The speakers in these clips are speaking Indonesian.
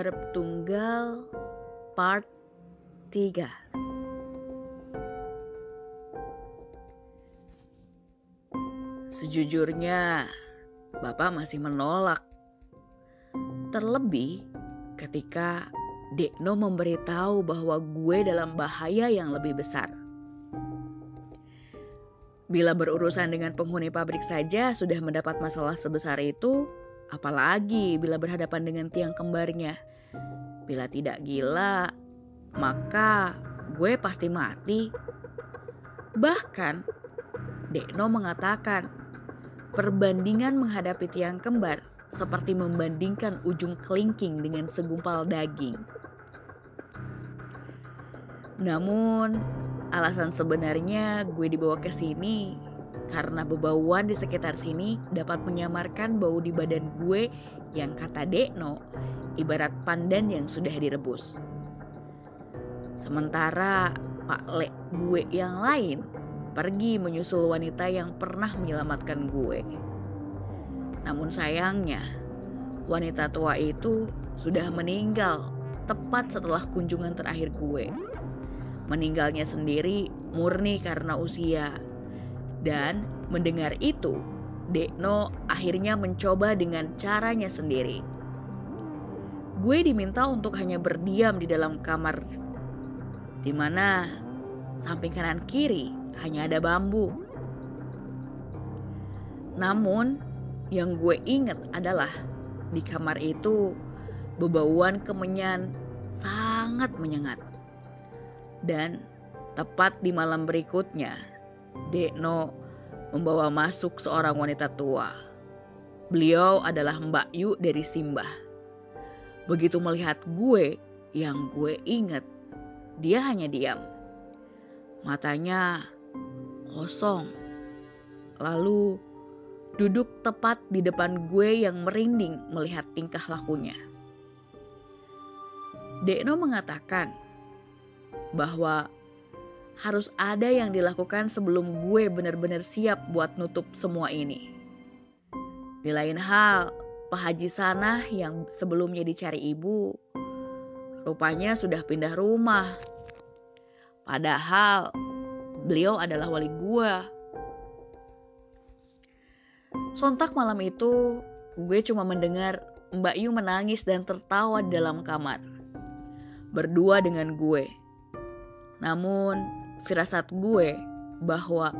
Garap Tunggal Part 3 Sejujurnya, Bapak masih menolak. Terlebih ketika Dekno memberitahu bahwa gue dalam bahaya yang lebih besar. Bila berurusan dengan penghuni pabrik saja sudah mendapat masalah sebesar itu, apalagi bila berhadapan dengan tiang kembarnya. Bila tidak gila, maka gue pasti mati. Bahkan, Dekno mengatakan, perbandingan menghadapi tiang kembar seperti membandingkan ujung kelingking dengan segumpal daging. Namun, alasan sebenarnya gue dibawa ke sini karena bebauan di sekitar sini dapat menyamarkan bau di badan gue yang kata Dekno ibarat pandan yang sudah direbus. Sementara Pak Le gue yang lain pergi menyusul wanita yang pernah menyelamatkan gue. Namun sayangnya, wanita tua itu sudah meninggal tepat setelah kunjungan terakhir gue. Meninggalnya sendiri murni karena usia. Dan mendengar itu, Dekno akhirnya mencoba dengan caranya sendiri. Gue diminta untuk hanya berdiam di dalam kamar di mana samping kanan kiri hanya ada bambu. Namun, yang gue inget adalah di kamar itu bebauan kemenyan sangat menyengat. Dan tepat di malam berikutnya, Dekno membawa masuk seorang wanita tua. Beliau adalah Mbak Yu dari Simbah. Begitu melihat gue, yang gue inget dia hanya diam. Matanya kosong. Lalu duduk tepat di depan gue yang merinding melihat tingkah lakunya. Dekno mengatakan bahwa harus ada yang dilakukan sebelum gue benar-benar siap buat nutup semua ini. Di lain hal, Pak Haji Sanah yang sebelumnya dicari ibu Rupanya sudah pindah rumah. Padahal beliau adalah wali gua. Sontak malam itu, gue cuma mendengar Mbak Yu menangis dan tertawa dalam kamar. Berdua dengan gue. Namun, firasat gue bahwa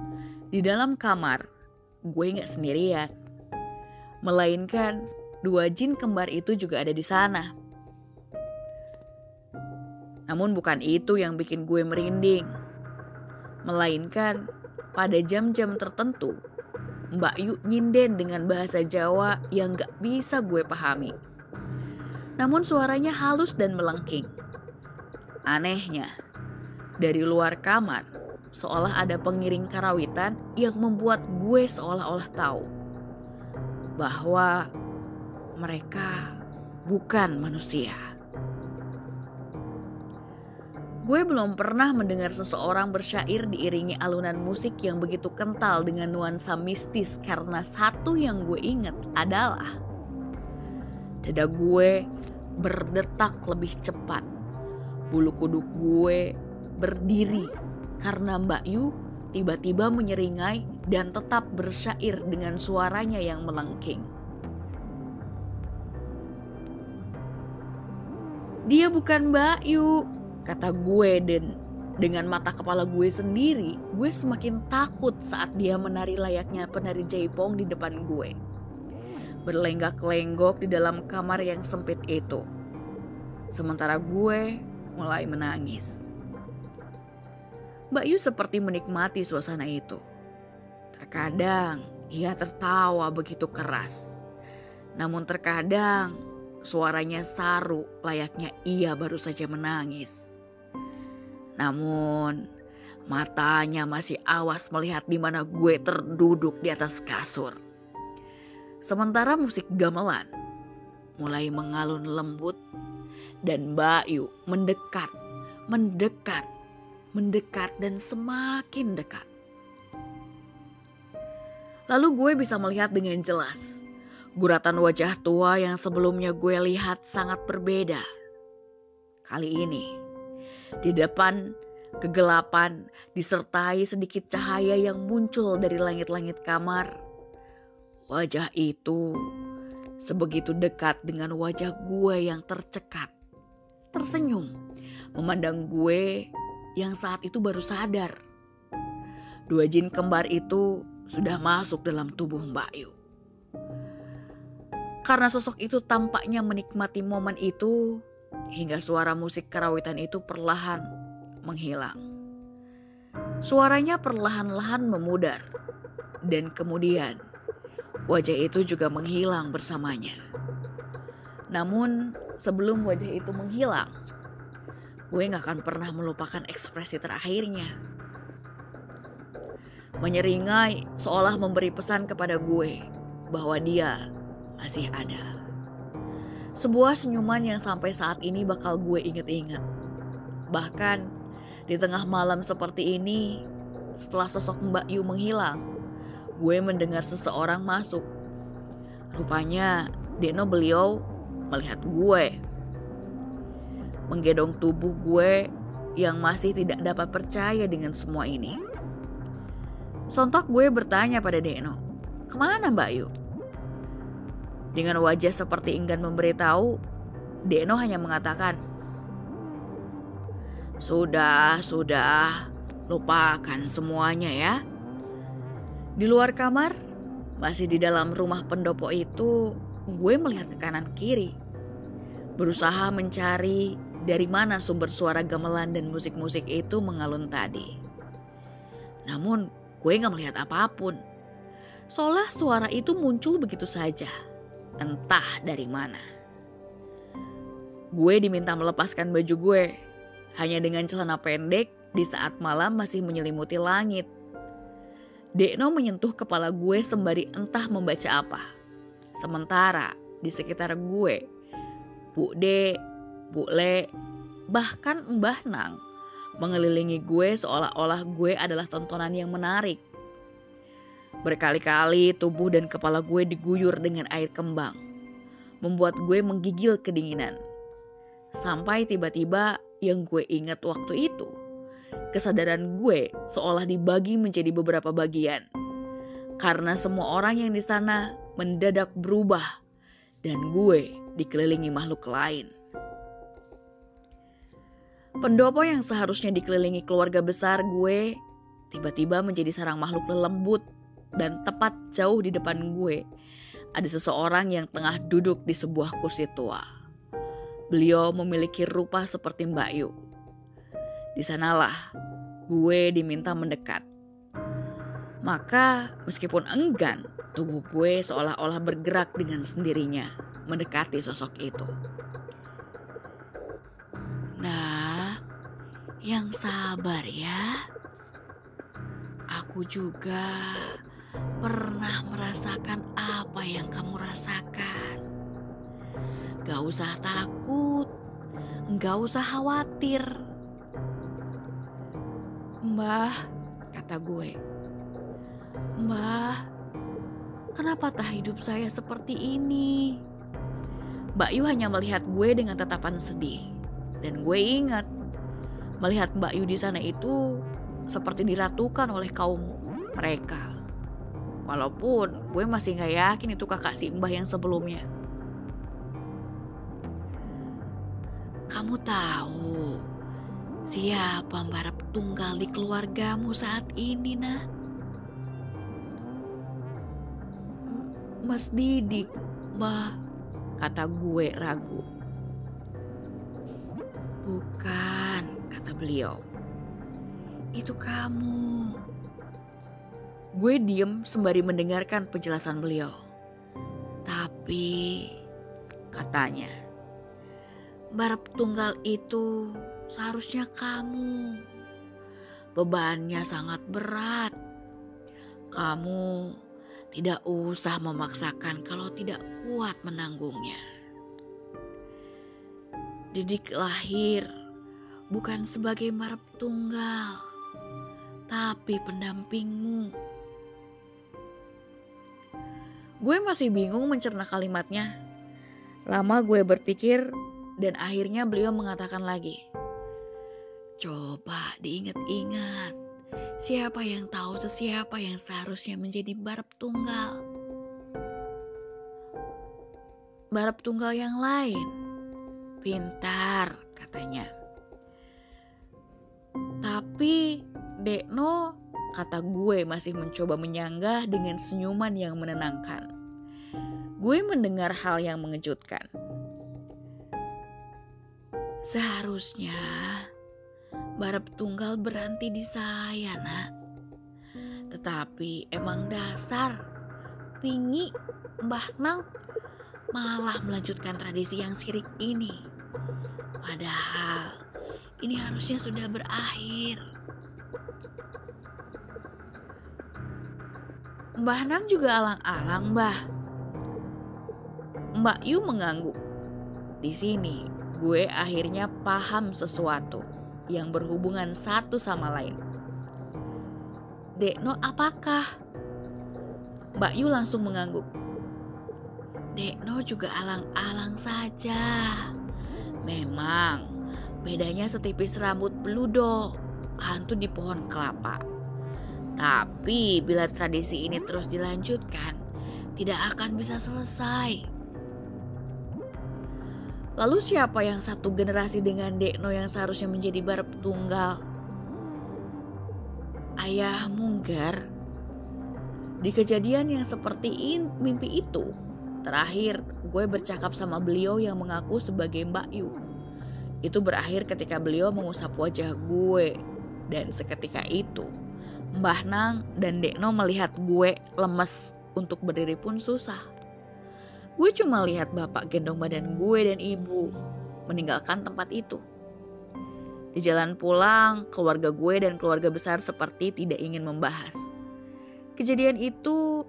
di dalam kamar gue nggak sendirian. Melainkan dua jin kembar itu juga ada di sana. Namun bukan itu yang bikin gue merinding. Melainkan pada jam-jam tertentu, Mbak Yu nyinden dengan bahasa Jawa yang gak bisa gue pahami. Namun suaranya halus dan melengking. Anehnya, dari luar kamar, seolah ada pengiring karawitan yang membuat gue seolah-olah tahu bahwa mereka bukan manusia. Gue belum pernah mendengar seseorang bersyair diiringi alunan musik yang begitu kental dengan nuansa mistis karena satu yang gue inget adalah dada gue berdetak lebih cepat. Bulu kuduk gue berdiri karena Mbak Yu tiba-tiba menyeringai dan tetap bersyair dengan suaranya yang melengking. Dia bukan Mbak Yu, kata gue dan dengan mata kepala gue sendiri, gue semakin takut saat dia menari layaknya penari jaipong di depan gue. Berlenggak-lenggok di dalam kamar yang sempit itu. Sementara gue mulai menangis. Mbak Yu seperti menikmati suasana itu. Terkadang ia tertawa begitu keras. Namun terkadang suaranya saru layaknya ia baru saja menangis. Namun matanya masih awas melihat di mana gue terduduk di atas kasur. Sementara musik gamelan mulai mengalun lembut dan Bayu mendekat, mendekat, mendekat dan semakin dekat. Lalu gue bisa melihat dengan jelas Guratan wajah tua yang sebelumnya gue lihat sangat berbeda. Kali ini, di depan kegelapan disertai sedikit cahaya yang muncul dari langit-langit kamar. Wajah itu sebegitu dekat dengan wajah gue yang tercekat. Tersenyum, memandang gue yang saat itu baru sadar. Dua jin kembar itu sudah masuk dalam tubuh Mbak Yu. Karena sosok itu tampaknya menikmati momen itu hingga suara musik karawitan itu perlahan menghilang. Suaranya perlahan-lahan memudar dan kemudian wajah itu juga menghilang bersamanya. Namun sebelum wajah itu menghilang, gue gak akan pernah melupakan ekspresi terakhirnya. Menyeringai seolah memberi pesan kepada gue bahwa dia masih ada. Sebuah senyuman yang sampai saat ini bakal gue inget-inget. Bahkan di tengah malam seperti ini, setelah sosok Mbak Yu menghilang, gue mendengar seseorang masuk. Rupanya Deno beliau melihat gue. Menggedong tubuh gue yang masih tidak dapat percaya dengan semua ini. Sontak gue bertanya pada Deno, ke mana Mbak Yu? Dengan wajah seperti enggan memberitahu, Deno hanya mengatakan, "Sudah, sudah, lupakan semuanya ya." Di luar kamar, masih di dalam rumah pendopo itu, gue melihat ke kanan kiri. Berusaha mencari dari mana sumber suara gamelan dan musik-musik itu mengalun tadi. Namun, gue gak melihat apa pun. Seolah suara itu muncul begitu saja entah dari mana. Gue diminta melepaskan baju gue, hanya dengan celana pendek di saat malam masih menyelimuti langit. Dekno menyentuh kepala gue sembari entah membaca apa. Sementara di sekitar gue, Bu De, Bu Le, bahkan Mbah Nang mengelilingi gue seolah-olah gue adalah tontonan yang menarik. Berkali-kali tubuh dan kepala gue diguyur dengan air kembang, membuat gue menggigil kedinginan. Sampai tiba-tiba yang gue ingat waktu itu, kesadaran gue seolah dibagi menjadi beberapa bagian. Karena semua orang yang di sana mendadak berubah dan gue dikelilingi makhluk lain. Pendopo yang seharusnya dikelilingi keluarga besar gue tiba-tiba menjadi sarang makhluk lembut dan tepat jauh di depan gue ada seseorang yang tengah duduk di sebuah kursi tua. Beliau memiliki rupa seperti Mbak Yu. Di sanalah gue diminta mendekat. Maka meskipun enggan, tubuh gue seolah-olah bergerak dengan sendirinya mendekati sosok itu. Yang sabar ya. Aku juga pernah merasakan apa yang kamu rasakan. Gak usah takut, gak usah khawatir. Mbah, kata gue. Mbah, kenapa tak hidup saya seperti ini? Mbak Yu hanya melihat gue dengan tatapan sedih. Dan gue ingat, melihat Mbak Yu di sana itu seperti diratukan oleh kaum mereka. Walaupun gue masih gak yakin itu kakak si mbah yang sebelumnya. Kamu tahu siapa Mbak tunggal di keluargamu saat ini, nah? Mas Didik, Mbah, kata gue ragu. Bukan, beliau. Itu kamu. Gue diem sembari mendengarkan penjelasan beliau. Tapi, katanya, Barep tunggal itu seharusnya kamu. Bebannya sangat berat. Kamu tidak usah memaksakan kalau tidak kuat menanggungnya. Didik lahir bukan sebagai marep tunggal, tapi pendampingmu Gue masih bingung mencerna kalimatnya. Lama gue berpikir dan akhirnya beliau mengatakan lagi. Coba diingat-ingat, siapa yang tahu sesiapa yang seharusnya menjadi barep tunggal? Barep tunggal yang lain. Pintar, katanya. Tapi Dekno kata gue masih mencoba menyanggah dengan senyuman yang menenangkan. Gue mendengar hal yang mengejutkan. Seharusnya Barep tunggal berhenti di saya, nak. Tetapi emang dasar Pingi Mbah Nang malah melanjutkan tradisi yang sirik ini. Padahal ini harusnya sudah berakhir. Mbah Nang juga alang-alang, Mbah. Mbak Yu mengangguk. Di sini, gue akhirnya paham sesuatu yang berhubungan satu sama lain. Dekno apakah? Mbak Yu langsung mengangguk. Dekno juga alang-alang saja. Memang, bedanya setipis rambut peludo, hantu di pohon kelapa. Tapi bila tradisi ini terus dilanjutkan, tidak akan bisa selesai. Lalu siapa yang satu generasi dengan Dekno yang seharusnya menjadi barep tunggal? Ayah Munggar. Di kejadian yang seperti in, mimpi itu, terakhir gue bercakap sama beliau yang mengaku sebagai Mbak Yu. Itu berakhir ketika beliau mengusap wajah gue dan seketika itu Mbah Nang dan Dekno melihat gue lemes untuk berdiri pun susah. Gue cuma lihat bapak gendong badan gue dan ibu meninggalkan tempat itu. Di jalan pulang, keluarga gue dan keluarga besar seperti tidak ingin membahas. Kejadian itu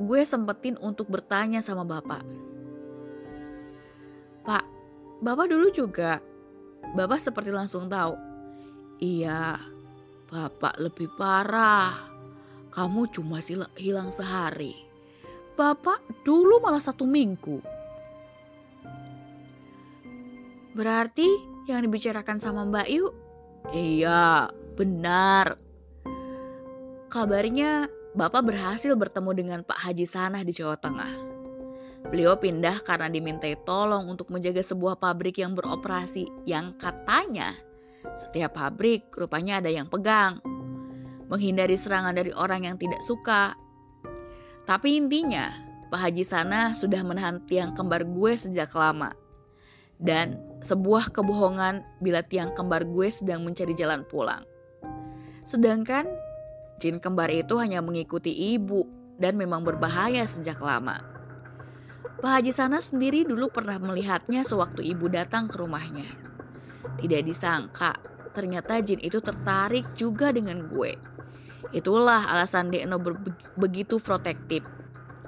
gue sempetin untuk bertanya sama bapak. Pak, bapak dulu juga, bapak seperti langsung tahu. Iya, Bapak lebih parah. Kamu cuma hilang sehari. Bapak dulu malah satu minggu. Berarti yang dibicarakan sama Mbak Yu? Iya, benar. Kabarnya Bapak berhasil bertemu dengan Pak Haji Sanah di Jawa Tengah. Beliau pindah karena dimintai tolong untuk menjaga sebuah pabrik yang beroperasi yang katanya setiap pabrik rupanya ada yang pegang. Menghindari serangan dari orang yang tidak suka. Tapi intinya, Pak Haji Sana sudah menahan tiang kembar gue sejak lama. Dan sebuah kebohongan bila tiang kembar gue sedang mencari jalan pulang. Sedangkan jin kembar itu hanya mengikuti ibu dan memang berbahaya sejak lama. Pak Haji Sana sendiri dulu pernah melihatnya sewaktu ibu datang ke rumahnya. Tidak disangka, ternyata jin itu tertarik juga dengan gue. Itulah alasan Dekno begitu protektif.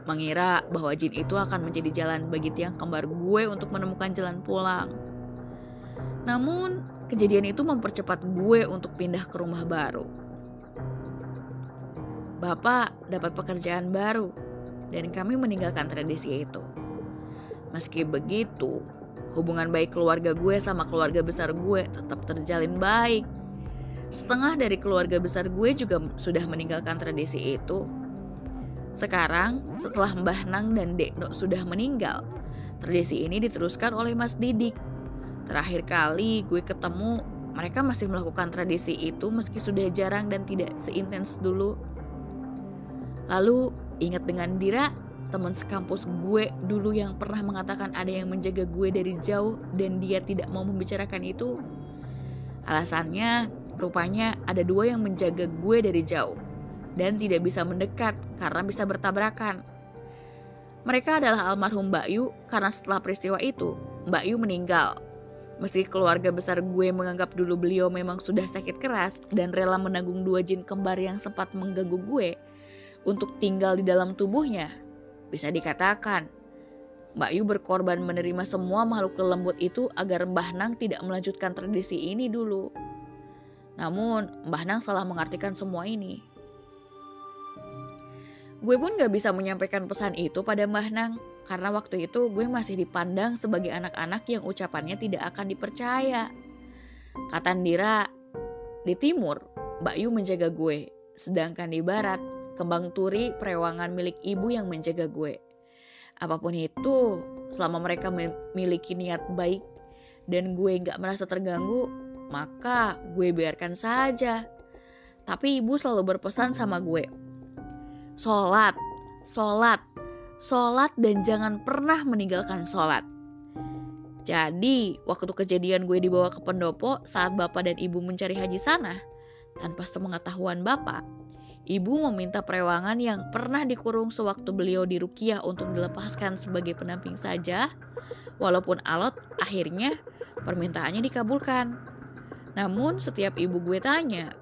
Mengira bahwa jin itu akan menjadi jalan bagi tiang kembar gue untuk menemukan jalan pulang. Namun, kejadian itu mempercepat gue untuk pindah ke rumah baru. Bapak dapat pekerjaan baru, dan kami meninggalkan tradisi itu. Meski begitu, hubungan baik keluarga gue sama keluarga besar gue tetap terjalin baik. Setengah dari keluarga besar gue juga sudah meninggalkan tradisi itu. Sekarang, setelah Mbah Nang dan Dek Nok sudah meninggal, tradisi ini diteruskan oleh Mas Didik. Terakhir kali gue ketemu, mereka masih melakukan tradisi itu meski sudah jarang dan tidak seintens dulu. Lalu, ingat dengan Dira, teman sekampus gue dulu yang pernah mengatakan ada yang menjaga gue dari jauh dan dia tidak mau membicarakan itu? Alasannya, rupanya ada dua yang menjaga gue dari jauh dan tidak bisa mendekat karena bisa bertabrakan. Mereka adalah almarhum Mbak Yu karena setelah peristiwa itu, Mbak Yu meninggal. Meski keluarga besar gue menganggap dulu beliau memang sudah sakit keras dan rela menanggung dua jin kembar yang sempat mengganggu gue untuk tinggal di dalam tubuhnya, bisa dikatakan, Mbak Yu berkorban menerima semua makhluk lembut itu agar Mbah Nang tidak melanjutkan tradisi ini dulu. Namun, Mbah Nang salah mengartikan semua ini. Gue pun gak bisa menyampaikan pesan itu pada Mbah Nang karena waktu itu gue masih dipandang sebagai anak-anak yang ucapannya tidak akan dipercaya. Kata Ndira, di timur, Mbak Yu menjaga gue, sedangkan di barat, kembang turi perewangan milik ibu yang menjaga gue. Apa pun itu, selama mereka memiliki niat baik dan gue gak merasa terganggu, maka gue biarkan saja. Tapi ibu selalu berpesan sama gue, Sholat, sholat, sholat dan jangan pernah meninggalkan sholat. Jadi, waktu kejadian gue dibawa ke pendopo saat bapak dan ibu mencari haji sana, tanpa sepengetahuan bapak, ibu meminta perewangan yang pernah dikurung sewaktu beliau di Rukiah untuk dilepaskan sebagai pendamping saja, walaupun alot, akhirnya permintaannya dikabulkan. Namun setiap ibu gue tanya,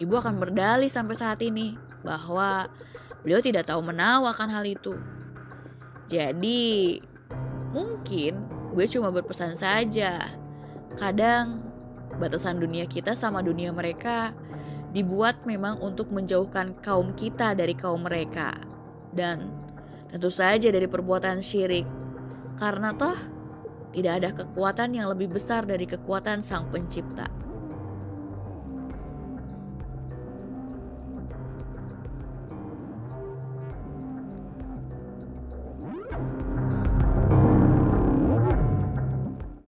ibu akan berdalih sampai saat ini bahwa beliau tidak tahu menawarkan hal itu. Jadi, mungkin gue cuma berpesan saja. Kadang batasan dunia kita sama dunia mereka dibuat memang untuk menjauhkan kaum kita dari kaum mereka. Dan tentu saja dari perbuatan syirik. Karena toh tidak ada kekuatan yang lebih besar dari kekuatan Sang Pencipta.